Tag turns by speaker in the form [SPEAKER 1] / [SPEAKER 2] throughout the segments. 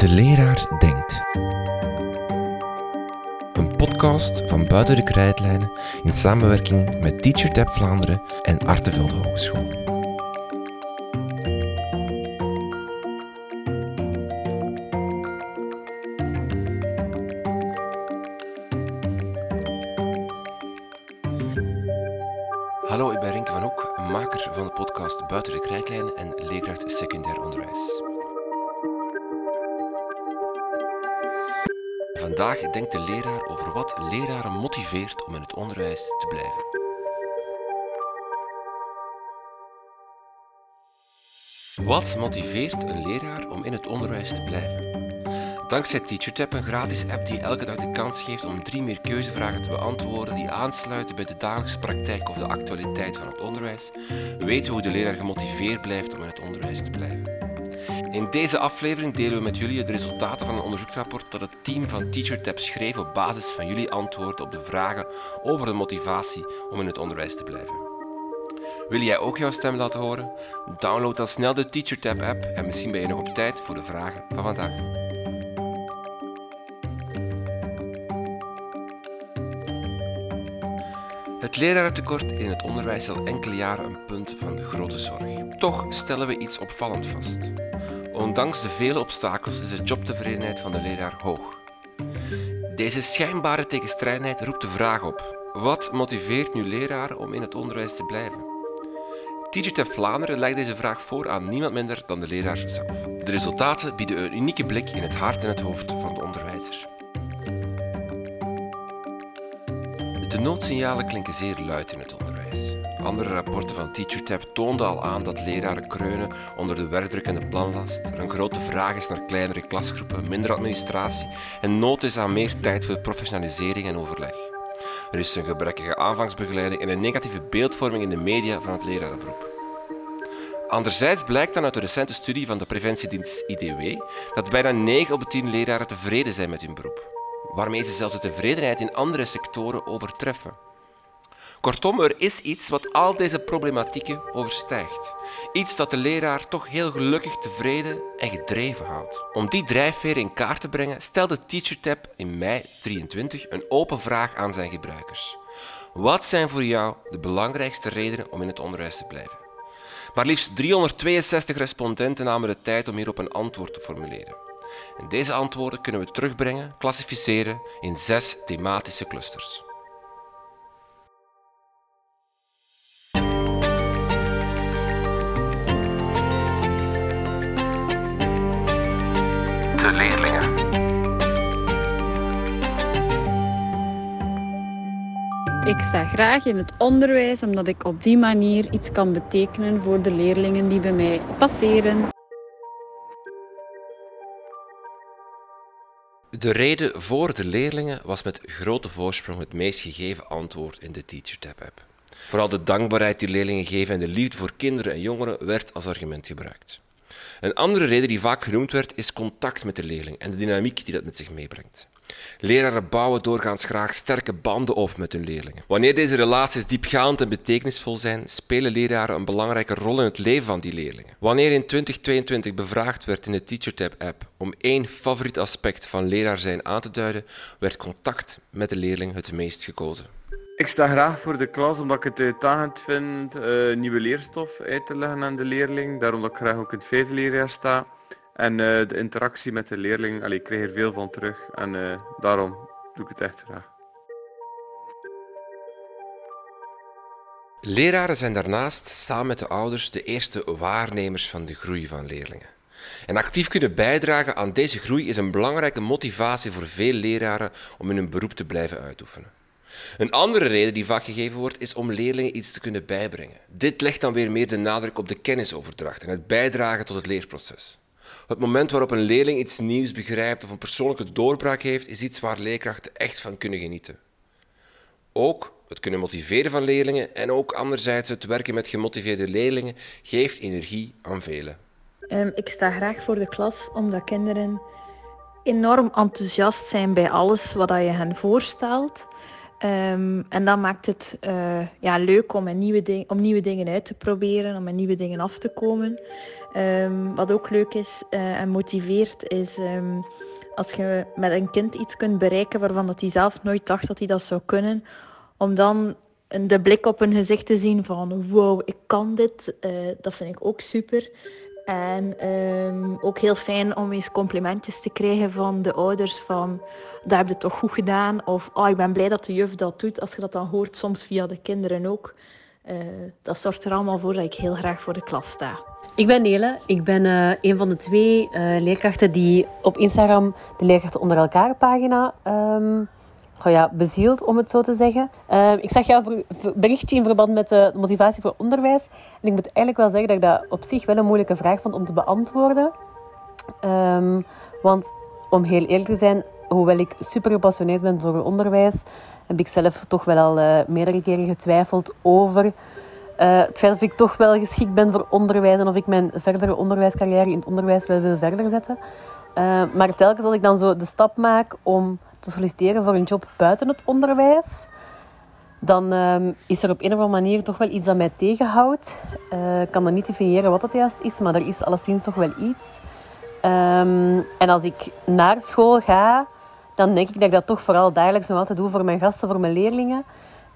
[SPEAKER 1] De leraar denkt. Een podcast van Buiten de Krijtlijnen in samenwerking met TeacherTap Vlaanderen en Artevelde Hogeschool. Wat motiveert een leraar om in het onderwijs te blijven? Dankzij TeacherTap, een gratis app die elke dag de kans geeft om drie meer keuzevragen te beantwoorden die aansluiten bij de dagelijkse praktijk of de actualiteit van het onderwijs, weten we hoe de leraar gemotiveerd blijft om in het onderwijs te blijven. In deze aflevering delen we met jullie de resultaten van een onderzoeksrapport dat het team van TeacherTap schreef op basis van jullie antwoorden op de vragen over de motivatie om in het onderwijs te blijven. Wil jij ook jouw stem laten horen? Download dan snel de TeacherTap app en misschien ben je nog op tijd voor de vragen van vandaag. Het lerarentekort in het onderwijs is al enkele jaren een punt van de grote zorg. Toch stellen we iets opvallend vast. Ondanks de vele obstakels is de jobtevredenheid van de leraar hoog. Deze schijnbare tegenstrijdigheid roept de vraag op: wat motiveert nu leraren om in het onderwijs te blijven? TeacherTap Vlaanderen legt deze vraag voor aan niemand minder dan de leraar zelf. De resultaten bieden een unieke blik in het hart en het hoofd van de noodsignalen klinken zeer luid in het onderwijs. Andere rapporten van TeacherTap toonden al aan dat leraren kreunen onder de werkdruk en de planlast. Er een grote vraag is naar kleinere klasgroepen, minder administratie en nood is aan meer tijd voor professionalisering en overleg. Er is een gebrekkige aanvangsbegeleiding en een negatieve beeldvorming in de media van het lerarenberoep. Anderzijds blijkt dan uit de recente studie van de preventiedienst IDW dat bijna 9 op de 10 leraren tevreden zijn met hun beroep, waarmee ze zelfs de tevredenheid in andere sectoren overtreffen. Kortom, er is iets wat al deze problematieken overstijgt. Iets dat de leraar toch heel gelukkig tevreden en gedreven houdt. Om die drijfveer in kaart te brengen, stelde TeacherTap in mei 23 een open vraag aan zijn gebruikers. Wat zijn voor jou de belangrijkste redenen om in het onderwijs te blijven? Maar liefst 362 respondenten namen de tijd om hierop een antwoord te formuleren. En deze antwoorden kunnen we terugbrengen, klassificeren in zes thematische clusters. De leerlingen.
[SPEAKER 2] Ik sta graag in het onderwijs omdat ik op die manier iets kan betekenen voor de leerlingen die bij mij passeren.
[SPEAKER 1] De reden voor de leerlingen was met grote voorsprong het meest gegeven antwoord in de TeacherTap-app. Vooral de dankbaarheid die leerlingen geven en de liefde voor kinderen en jongeren werd als argument gebruikt. Een andere reden die vaak genoemd werd is contact met de leerling en de dynamiek die dat met zich meebrengt. Leraren bouwen doorgaans graag sterke banden op met hun leerlingen. Wanneer deze relaties diepgaand en betekenisvol zijn, spelen leraren een belangrijke rol in het leven van die leerlingen. Wanneer in 2022 bevraagd werd in de TeacherTap-app om één favoriet aspect van leraar zijn aan te duiden, werd contact met de leerling het meest gekozen.
[SPEAKER 3] Ik sta graag voor de klas omdat ik het uitdagend vind uh, nieuwe leerstof uit te leggen aan de leerling. Daarom dat ik graag ook in het vijfde leerjaar sta. En uh, de interactie met de leerling, allee, ik krijg er veel van terug. En uh, daarom doe ik het echt graag.
[SPEAKER 1] Leraren zijn daarnaast samen met de ouders de eerste waarnemers van de groei van leerlingen. En actief kunnen bijdragen aan deze groei is een belangrijke motivatie voor veel leraren om in hun beroep te blijven uitoefenen. Een andere reden die vaak gegeven wordt, is om leerlingen iets te kunnen bijbrengen. Dit legt dan weer meer de nadruk op de kennisoverdracht en het bijdragen tot het leerproces. Het moment waarop een leerling iets nieuws begrijpt of een persoonlijke doorbraak heeft, is iets waar leerkrachten echt van kunnen genieten. Ook het kunnen motiveren van leerlingen en ook anderzijds het werken met gemotiveerde leerlingen geeft energie aan velen.
[SPEAKER 4] Um, ik sta graag voor de klas omdat kinderen enorm enthousiast zijn bij alles wat je hen voorstelt. Ehm, en dat maakt het uh, ja, leuk om, nieuwe ding, om nieuwe dingen uit te proberen, om met nieuwe dingen af te komen. Um, wat ook leuk is uh, en motiveert, is um, als je met een kind iets kunt bereiken waarvan dat hij zelf nooit dacht dat hij dat zou kunnen, om dan de blik op hun gezicht te zien van wow, ik kan dit, uh, dat vind ik ook super. En um, ook heel fijn om eens complimentjes te krijgen van de ouders van dat heb je toch goed gedaan. Of oh, ik ben blij dat de juf dat doet. Als je dat dan hoort, soms via de kinderen ook. Uh, dat zorgt er allemaal voor dat ik heel graag voor de klas sta.
[SPEAKER 5] Ik ben Nele. Ik ben uh, een van de twee uh, leerkrachten die op Instagram de Leerkrachten onder elkaar pagina um, ja, bezield, om het zo te zeggen. Uh, ik zag jouw berichtje in verband met de motivatie voor onderwijs. En ik moet eigenlijk wel zeggen dat ik dat op zich wel een moeilijke vraag vond om te beantwoorden. Um, want om heel eerlijk te zijn, hoewel ik super gepassioneerd ben voor onderwijs, heb ik zelf toch wel al uh, meerdere keren getwijfeld over uh, het feit of ik toch wel geschikt ben voor onderwijs en of ik mijn verdere onderwijscarrière in het onderwijs wel wil verder zetten. Uh, maar telkens als ik dan zo de stap maak om te solliciteren voor een job buiten het onderwijs, dan um, is er op een of andere manier toch wel iets dat mij tegenhoudt. Uh, ik kan dan niet definiëren wat dat juist is, maar er is alleszins toch wel iets. Um, en als ik naar school ga, dan denk ik dat ik dat toch vooral dagelijks nog altijd doe voor mijn gasten, voor mijn leerlingen.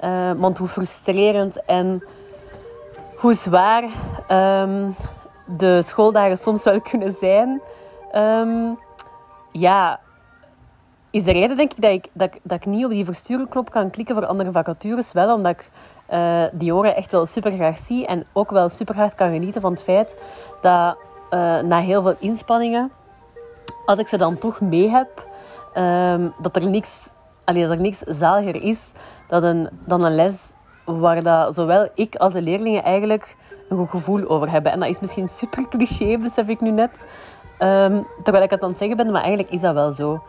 [SPEAKER 5] Uh, want hoe frustrerend en hoe zwaar um, de schooldagen soms wel kunnen zijn. ja, is de reden, denk ik, dat ik, dat, dat ik niet op die verstuurknop kan klikken voor andere vacatures. Wel omdat ik uh, die oren echt wel super graag zie en ook wel super hard kan genieten van het feit dat uh, na heel veel inspanningen, als ik ze dan toch mee heb, um, dat er niks, allee, dat er niks zaliger is dan een, dan een les waar dat zowel ik als de leerlingen eigenlijk een goed gevoel over hebben. En dat is misschien super cliché, besef ik nu net. Um, terwijl ik het aan het zeggen ben, maar eigenlijk is dat wel zo.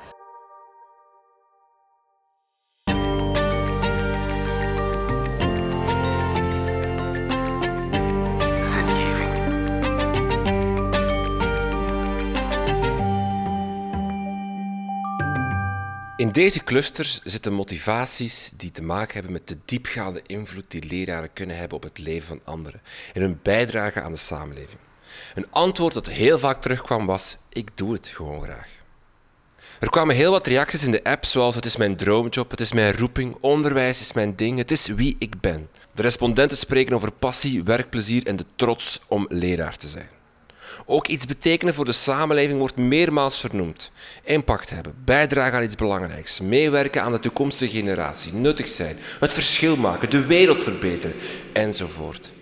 [SPEAKER 1] Deze clusters zitten motivaties die te maken hebben met de diepgaande invloed die leraren kunnen hebben op het leven van anderen en hun bijdrage aan de samenleving. Een antwoord dat heel vaak terugkwam was: ik doe het gewoon graag. Er kwamen heel wat reacties in de app, zoals het is mijn droomjob, het is mijn roeping, onderwijs is mijn ding, het is wie ik ben. De respondenten spreken over passie, werkplezier en de trots om leraar te zijn. Ook iets betekenen voor de samenleving wordt meermaals vernoemd. Impact hebben, bijdragen aan iets belangrijks, meewerken aan de toekomstige generatie, nuttig zijn, het verschil maken, de wereld verbeteren, enzovoort.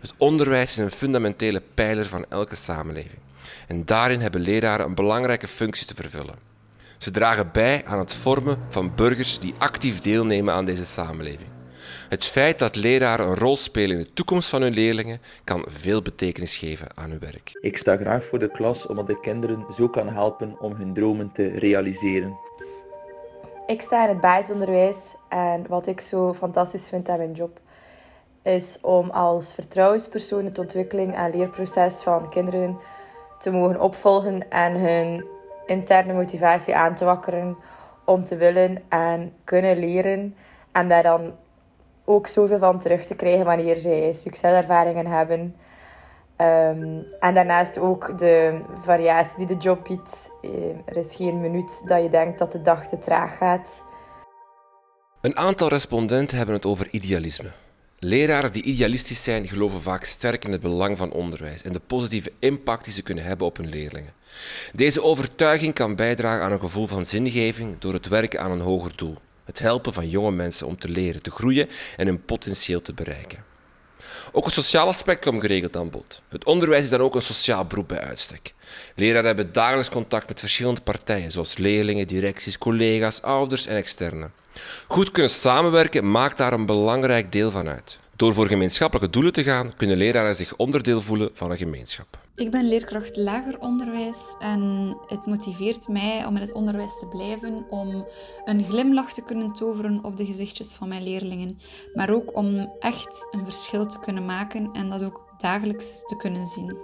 [SPEAKER 1] Het onderwijs is een fundamentele pijler van elke samenleving. En daarin hebben leraren een belangrijke functie te vervullen. Ze dragen bij aan het vormen van burgers die actief deelnemen aan deze samenleving. Het feit dat leraren een rol spelen in de toekomst van hun leerlingen kan veel betekenis geven aan hun werk.
[SPEAKER 6] Ik sta graag voor de klas omdat ik kinderen zo kan helpen om hun dromen te realiseren.
[SPEAKER 7] Ik sta in het basisonderwijs en wat ik zo fantastisch vind aan mijn job is om als vertrouwenspersoon het ontwikkeling en leerproces van kinderen te mogen opvolgen en hun interne motivatie aan te wakkeren om te willen en kunnen leren en daar dan ook zoveel van terug te krijgen wanneer zij succeservaringen hebben. Um, en daarnaast ook de variatie die de job biedt. Ehm, er is geen minuut dat je denkt dat de dag te traag gaat.
[SPEAKER 1] Een aantal respondenten hebben het over idealisme. Leraren die idealistisch zijn, geloven vaak sterk in het belang van onderwijs en de positieve impact die ze kunnen hebben op hun leerlingen. Deze overtuiging kan bijdragen aan een gevoel van zingeving door het werken aan een hoger doel. Het helpen van jonge mensen om te leren, te groeien en hun potentieel te bereiken. Ook het sociaal aspect komt geregeld aan bod. Het onderwijs is dan ook een sociaal beroep bij uitstek. Leraren hebben dagelijks contact met verschillende partijen, zoals leerlingen, directies, collega's, ouders en externen. Goed kunnen samenwerken maakt daar een belangrijk deel van uit. Door voor gemeenschappelijke doelen te gaan, kunnen leraren zich onderdeel voelen van een gemeenschap.
[SPEAKER 2] Ik ben leerkracht lager onderwijs en het motiveert mij om in het onderwijs te blijven, om een glimlach te kunnen toveren op de gezichtjes van mijn leerlingen, maar ook om echt een verschil te kunnen maken en dat ook dagelijks te kunnen zien.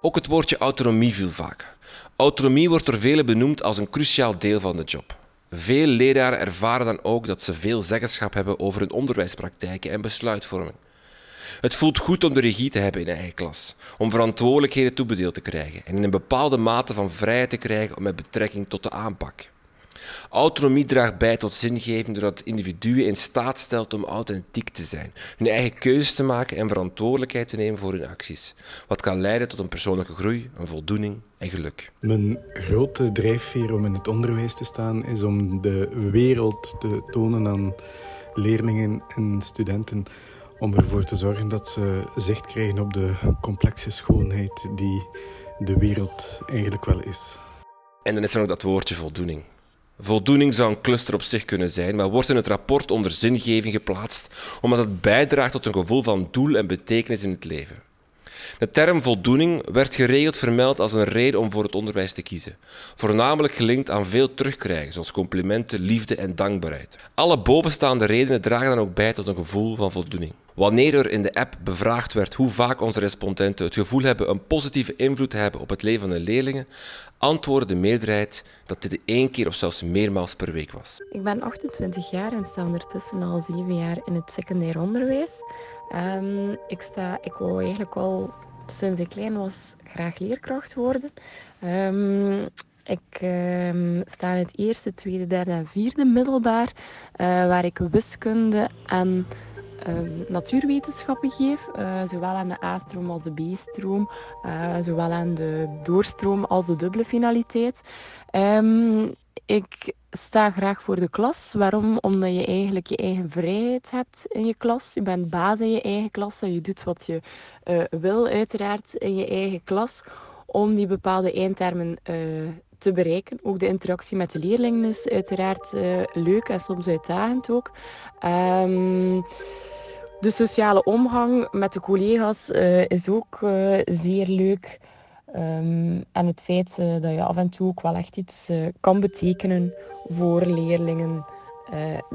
[SPEAKER 1] Ook het woordje autonomie viel vaak. Autonomie wordt door velen benoemd als een cruciaal deel van de job. Veel leraren ervaren dan ook dat ze veel zeggenschap hebben over hun onderwijspraktijken en besluitvorming. Het voelt goed om de regie te hebben in eigen klas, om verantwoordelijkheden toebedeeld te krijgen en in een bepaalde mate van vrijheid te krijgen met betrekking tot de aanpak. Autonomie draagt bij tot zingeving doordat individuen in staat stelt om authentiek te zijn, hun eigen keuzes te maken en verantwoordelijkheid te nemen voor hun acties. Wat kan leiden tot een persoonlijke groei, een voldoening en geluk.
[SPEAKER 8] Mijn grote drijfveer om in het onderwijs te staan is om de wereld te tonen aan leerlingen en studenten. Om ervoor te zorgen dat ze zicht krijgen op de complexe schoonheid die de wereld eigenlijk wel is.
[SPEAKER 1] En dan is er nog dat woordje voldoening. Voldoening zou een cluster op zich kunnen zijn, maar wordt in het rapport onder zingeving geplaatst omdat het bijdraagt tot een gevoel van doel en betekenis in het leven. De term voldoening werd geregeld vermeld als een reden om voor het onderwijs te kiezen, voornamelijk gelinkt aan veel terugkrijgen, zoals complimenten, liefde en dankbaarheid. Alle bovenstaande redenen dragen dan ook bij tot een gevoel van voldoening. Wanneer er in de app bevraagd werd hoe vaak onze respondenten het gevoel hebben een positieve invloed te hebben op het leven van de leerlingen, antwoordde de meerderheid dat dit één keer of zelfs meermaals per week was.
[SPEAKER 9] Ik ben 28 jaar en sta ondertussen al 7 jaar in het secundair onderwijs. Um, ik, sta, ik wou eigenlijk al sinds ik klein was graag leerkracht worden. Um, ik um, sta in het eerste, tweede, derde en vierde middelbaar, uh, waar ik wiskunde en natuurwetenschappen geef, uh, zowel aan de A-stroom als de B-stroom, uh, zowel aan de doorstroom als de dubbele finaliteit. Ik sta graag voor de klas. Waarom? Omdat je eigenlijk je eigen vrijheid hebt in je klas. Je bent baas in je eigen klas en je doet wat je uh, wil, uiteraard, in je eigen klas, om die bepaalde eindtermen te bereiken. Ook de interactie met de leerlingen is uiteraard leuk en soms uitdagend ook. Um, de sociale omgang met de collega's is ook zeer leuk. Um, en het feit uh, dat je af en toe ook wel echt iets kan betekenen voor leerlingen,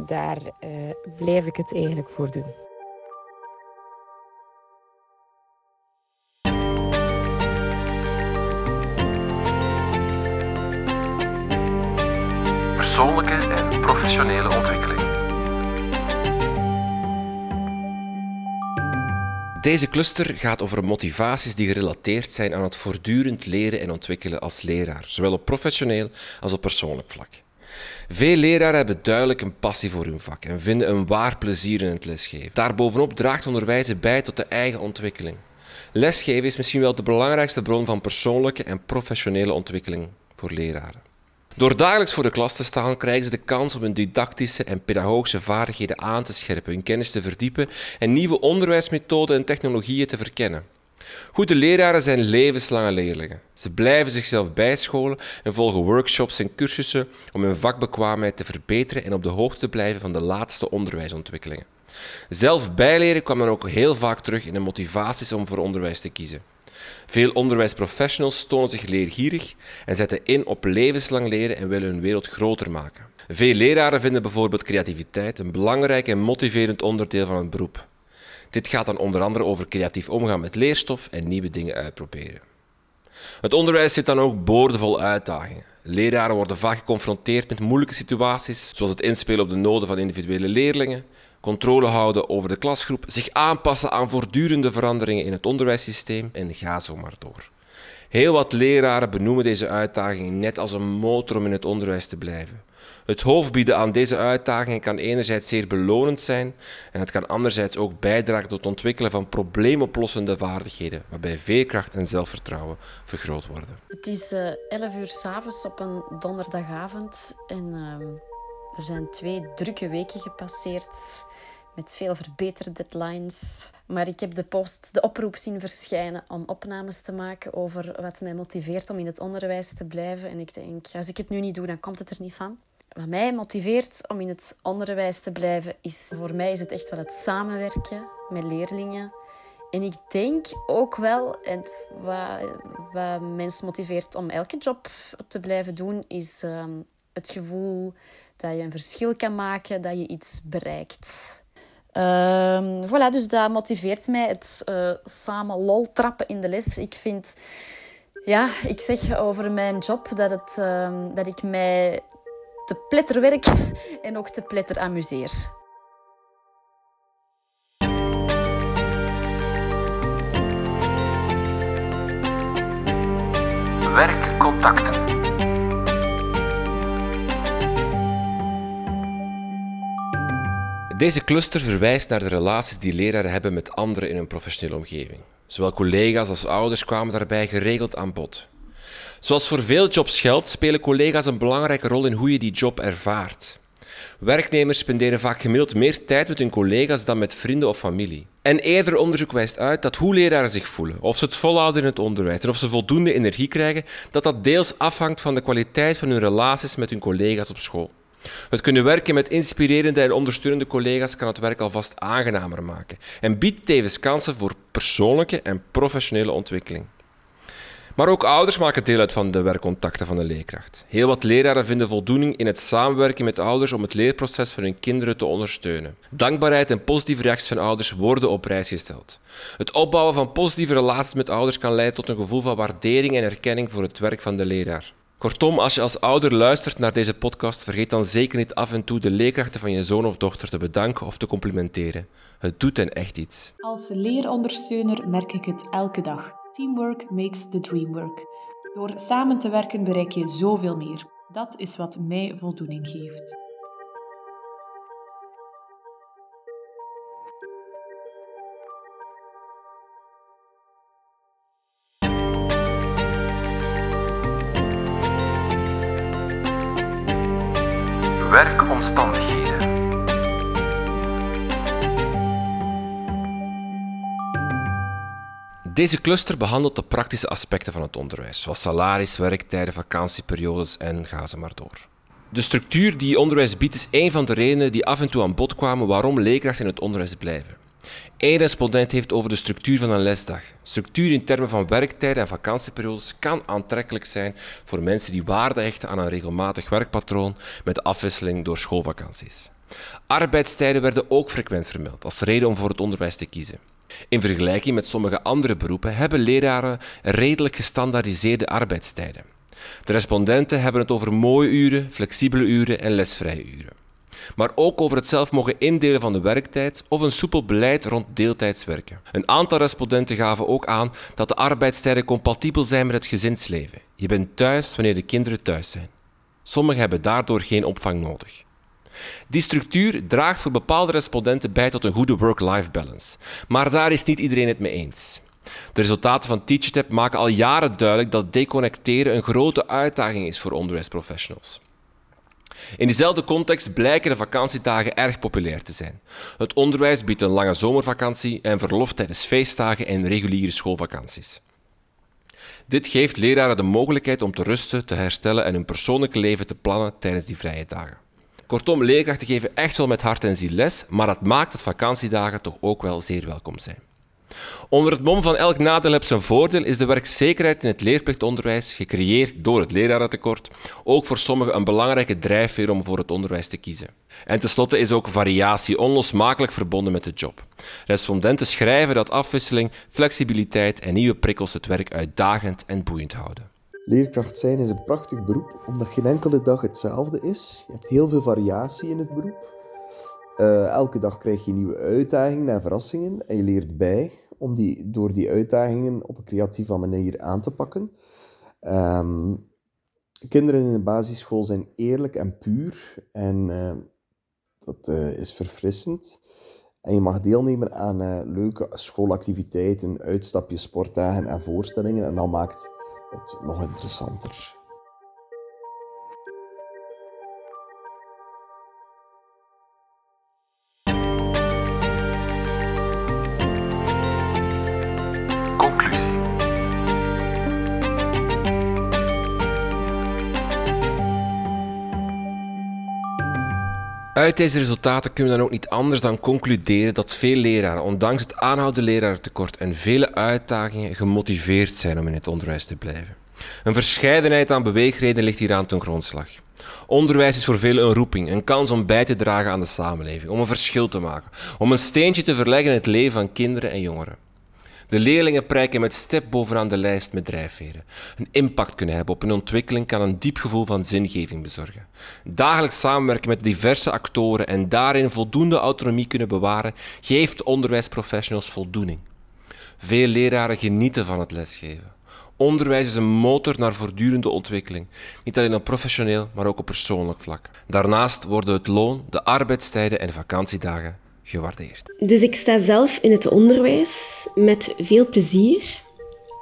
[SPEAKER 9] daar blijf ik het eigenlijk voor doen.
[SPEAKER 1] Persoonlijke en professionele Deze cluster gaat over motivaties die gerelateerd zijn aan het voortdurend leren en ontwikkelen als leraar, zowel op professioneel als op persoonlijk vlak. Veel leraren hebben duidelijk een passie voor hun vak en vinden een waar plezier in het lesgeven. Daarbovenop draagt onderwijzen bij tot de eigen ontwikkeling. Lesgeven is misschien wel de belangrijkste bron van persoonlijke en professionele ontwikkeling voor leraren. Door dagelijks voor de klas te staan, krijgen ze de kans om hun didactische en pedagogische vaardigheden aan te scherpen, hun kennis te verdiepen en nieuwe onderwijsmethoden en technologieën te verkennen. Goede leraren zijn levenslange leerlingen. Ze blijven zichzelf bijscholen en volgen workshops en cursussen om hun vakbekwaamheid te verbeteren en op de hoogte te blijven van de laatste onderwijsontwikkelingen. Zelf bijleren kwam dan ook heel vaak terug in de motivaties om voor onderwijs te kiezen. Veel onderwijsprofessionals tonen zich leergierig en zetten in op levenslang leren en willen hun wereld groter maken. Veel leraren vinden bijvoorbeeld creativiteit een belangrijk en motiverend onderdeel van het beroep. Dit gaat dan onder andere over creatief omgaan met leerstof en nieuwe dingen uitproberen. Het onderwijs zit dan ook boordevol uitdagingen. Leraren worden vaak geconfronteerd met moeilijke situaties, zoals het inspelen op de noden van individuele leerlingen, controle houden over de klasgroep, zich aanpassen aan voortdurende veranderingen in het onderwijssysteem en ga zo maar door. Heel wat leraren benoemen deze uitdagingen net als een motor om in het onderwijs te blijven. Het hoofd bieden aan deze uitdagingen kan enerzijds zeer belonend zijn en het kan anderzijds ook bijdragen tot het ontwikkelen van probleemoplossende vaardigheden, waarbij veerkracht en zelfvertrouwen vergroot worden.
[SPEAKER 10] Het is uh, 11 uur s'avonds op een donderdagavond en uh, er zijn twee drukke weken gepasseerd met veel verbeterde deadlines. Maar ik heb de post, de oproep zien verschijnen om opnames te maken over wat mij motiveert om in het onderwijs te blijven. En ik denk, als ik het nu niet doe, dan komt het er niet van. Wat mij motiveert om in het onderwijs te blijven, is voor mij is het echt wel het samenwerken met leerlingen. En ik denk ook wel, en wat, wat mensen motiveert om elke job te blijven doen, is uh, het gevoel dat je een verschil kan maken, dat je iets bereikt. Uh, voilà, dus dat motiveert mij, het uh, samen lol trappen in de les. Ik vind, ja, ik zeg over mijn job dat, het, uh, dat ik mij te pletter werk en ook te pletter amuseer.
[SPEAKER 1] Werkcontacten. Deze cluster verwijst naar de relaties die leraren hebben met anderen in hun professionele omgeving. Zowel collega's als ouders kwamen daarbij geregeld aan bod. Zoals voor veel jobs geldt, spelen collega's een belangrijke rol in hoe je die job ervaart. Werknemers spenderen vaak gemiddeld meer tijd met hun collega's dan met vrienden of familie. En eerder onderzoek wijst uit dat hoe leraren zich voelen, of ze het volhouden in het onderwijs en of ze voldoende energie krijgen, dat dat deels afhangt van de kwaliteit van hun relaties met hun collega's op school. Het kunnen werken met inspirerende en ondersteunende collega's kan het werk alvast aangenamer maken en biedt tevens kansen voor persoonlijke en professionele ontwikkeling. Maar ook ouders maken deel uit van de werkcontacten van de leerkracht. Heel wat leraren vinden voldoening in het samenwerken met ouders om het leerproces van hun kinderen te ondersteunen. Dankbaarheid en positieve reacties van ouders worden op prijs gesteld. Het opbouwen van positieve relaties met ouders kan leiden tot een gevoel van waardering en erkenning voor het werk van de leraar. Kortom, als je als ouder luistert naar deze podcast, vergeet dan zeker niet af en toe de leerkrachten van je zoon of dochter te bedanken of te complimenteren. Het doet hen echt iets.
[SPEAKER 11] Als leerondersteuner merk ik het elke dag. Teamwork makes the dream work. Door samen te werken bereik je zoveel meer. Dat is wat mij voldoening geeft.
[SPEAKER 1] Werkomstandigheden. Deze cluster behandelt de praktische aspecten van het onderwijs, zoals salaris, werktijden, vakantieperiodes en ga ze maar door. De structuur die onderwijs biedt is een van de redenen die af en toe aan bod kwamen waarom leerkrachten in het onderwijs blijven. Eén respondent heeft over de structuur van een lesdag. Structuur in termen van werktijden en vakantieperiodes kan aantrekkelijk zijn voor mensen die waarde hechten aan een regelmatig werkpatroon met afwisseling door schoolvakanties. Arbeidstijden werden ook frequent vermeld als reden om voor het onderwijs te kiezen. In vergelijking met sommige andere beroepen hebben leraren redelijk gestandaardiseerde arbeidstijden. De respondenten hebben het over mooie uren, flexibele uren en lesvrije uren. Maar ook over het zelf mogen indelen van de werktijd of een soepel beleid rond deeltijds werken. Een aantal respondenten gaven ook aan dat de arbeidstijden compatibel zijn met het gezinsleven. Je bent thuis wanneer de kinderen thuis zijn. Sommigen hebben daardoor geen opvang nodig. Die structuur draagt voor bepaalde respondenten bij tot een goede work-life balance. Maar daar is niet iedereen het mee eens. De resultaten van TeacherTap maken al jaren duidelijk dat deconnecteren een grote uitdaging is voor onderwijsprofessionals. In diezelfde context blijken de vakantiedagen erg populair te zijn. Het onderwijs biedt een lange zomervakantie en verlof tijdens feestdagen en reguliere schoolvakanties. Dit geeft leraren de mogelijkheid om te rusten, te herstellen en hun persoonlijke leven te plannen tijdens die vrije dagen. Kortom, leerkrachten geven echt wel met hart en ziel les, maar dat maakt dat vakantiedagen toch ook wel zeer welkom zijn. Onder het mom van elk nadeel heb zijn voordeel is de werkzekerheid in het leerplichtonderwijs, gecreëerd door het lerarentekort, ook voor sommigen een belangrijke drijfveer om voor het onderwijs te kiezen. En tenslotte is ook variatie onlosmakelijk verbonden met de job. Respondenten schrijven dat afwisseling, flexibiliteit en nieuwe prikkels het werk uitdagend en boeiend houden.
[SPEAKER 12] Leerkracht zijn is een prachtig beroep, omdat geen enkele dag hetzelfde is. Je hebt heel veel variatie in het beroep. Uh, elke dag krijg je nieuwe uitdagingen en verrassingen en je leert bij om die, door die uitdagingen op een creatieve manier aan te pakken. Um, kinderen in de basisschool zijn eerlijk en puur en uh, dat uh, is verfrissend. En je mag deelnemen aan leuke schoolactiviteiten, uitstapjes, sportdagen en voorstellingen en dat maakt het nog interessanter.
[SPEAKER 1] Uit deze resultaten kunnen we dan ook niet anders dan concluderen dat veel leraren, ondanks het aanhoudende lerarentekort en vele uitdagingen, gemotiveerd zijn om in het onderwijs te blijven. Een verscheidenheid aan beweegredenen ligt hieraan ten grondslag. Onderwijs is voor velen een roeping, een kans om bij te dragen aan de samenleving, om een verschil te maken, om een steentje te verleggen in het leven van kinderen en jongeren. De leerlingen prijken met stip bovenaan de lijst met drijfveren. Een impact kunnen hebben op hun ontwikkeling kan een diep gevoel van zingeving bezorgen. Dagelijks samenwerken met diverse actoren en daarin voldoende autonomie kunnen bewaren, geeft onderwijsprofessionals voldoening. Veel leraren genieten van het lesgeven. Onderwijs is een motor naar voortdurende ontwikkeling, niet alleen op professioneel, maar ook op persoonlijk vlak. Daarnaast worden het loon, de arbeidstijden en vakantiedagen gewaardeerd.
[SPEAKER 13] Dus ik sta zelf in het onderwijs met veel plezier.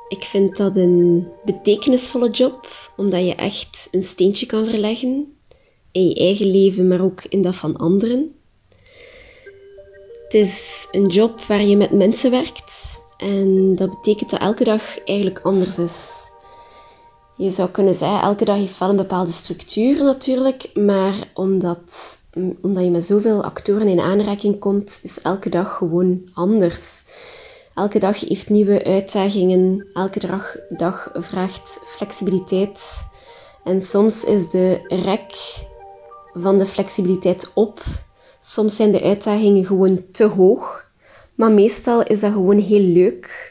[SPEAKER 13] Ik vind dat een betekenisvolle job, omdat je echt een steentje kan verleggen in je eigen leven, maar ook in dat van anderen. Het is een job waar je met mensen werkt en dat betekent dat elke dag eigenlijk anders is. Je zou kunnen zeggen, elke dag heeft wel een bepaalde structuur natuurlijk, maar omdat, omdat je met zoveel actoren in aanraking komt, is elke dag gewoon anders. Elke dag heeft nieuwe uitdagingen, elke dag, dag vraagt flexibiliteit. En soms is de rek van de flexibiliteit op. Soms zijn de uitdagingen gewoon te hoog. Maar meestal is dat gewoon heel leuk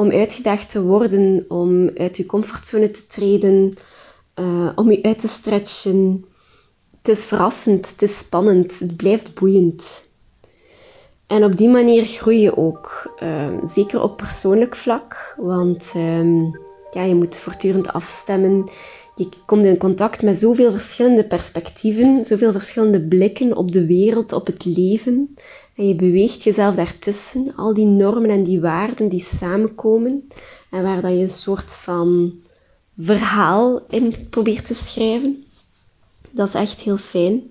[SPEAKER 13] om uitgedaagd te worden, om uit je comfortzone te treden, uh, om je uit te stretchen. Het is verrassend, het is spannend, het blijft boeiend. En op die manier groei je ook, uh, zeker op persoonlijk vlak, want uh, ja, je moet voortdurend afstemmen. Je komt in contact met zoveel verschillende perspectieven, zoveel verschillende blikken op de wereld, op het leven. Je beweegt jezelf daartussen, al die normen en die waarden die samenkomen en waar dat je een soort van verhaal in probeert te schrijven. Dat is echt heel fijn.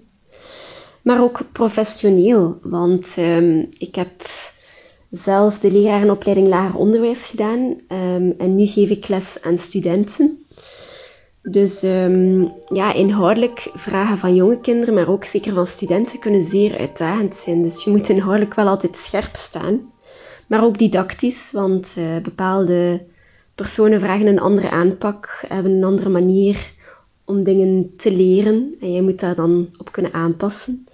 [SPEAKER 13] Maar ook professioneel, want um, ik heb zelf de lerarenopleiding lager onderwijs gedaan um, en nu geef ik les aan studenten. Dus um, ja, inhoudelijk vragen van jonge kinderen, maar ook zeker van studenten, kunnen zeer uitdagend zijn. Dus je moet inhoudelijk wel altijd scherp staan. Maar ook didactisch, want uh, bepaalde personen vragen een andere aanpak, hebben een andere manier om dingen te leren. En jij moet daar dan op kunnen aanpassen.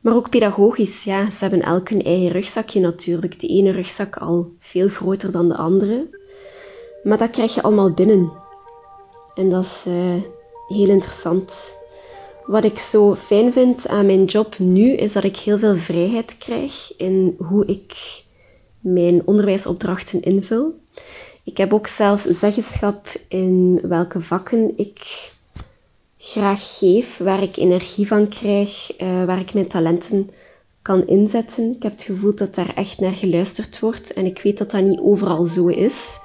[SPEAKER 13] Maar ook pedagogisch, ja. Ze hebben elk hun eigen rugzakje natuurlijk. De ene rugzak al veel groter dan de andere. Maar dat krijg je allemaal binnen. En dat is uh, heel interessant. Wat ik zo fijn vind aan mijn job nu, is dat ik heel veel vrijheid krijg in hoe ik mijn onderwijsopdrachten invul. Ik heb ook zelfs zeggenschap in welke vakken ik graag geef, waar ik energie van krijg, uh, waar ik mijn talenten kan inzetten. Ik heb het gevoel dat daar echt naar geluisterd wordt en ik weet dat dat niet overal zo is.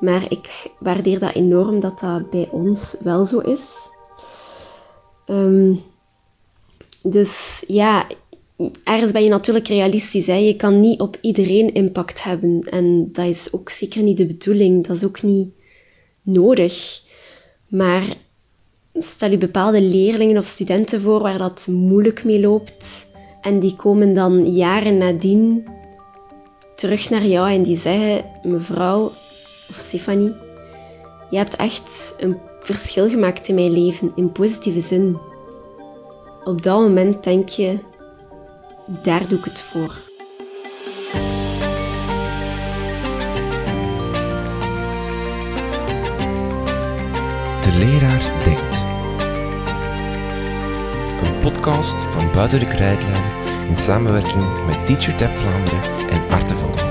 [SPEAKER 13] Maar ik waardeer dat enorm dat dat bij ons wel zo is. Um, dus ja, ergens ben je natuurlijk realistisch. Hè? Je kan niet op iedereen impact hebben. En dat is ook zeker niet de bedoeling. Dat is ook niet nodig. Maar stel je bepaalde leerlingen of studenten voor waar dat moeilijk mee loopt. En die komen dan jaren nadien terug naar jou en die zeggen: Mevrouw, of Stefanie, je hebt echt een verschil gemaakt in mijn leven, in positieve zin. Op dat moment denk je, daar doe ik het voor.
[SPEAKER 1] De leraar denkt. Een podcast van Buiten de Krijtlijnen in samenwerking met TeacherTap Vlaanderen en Artevelde.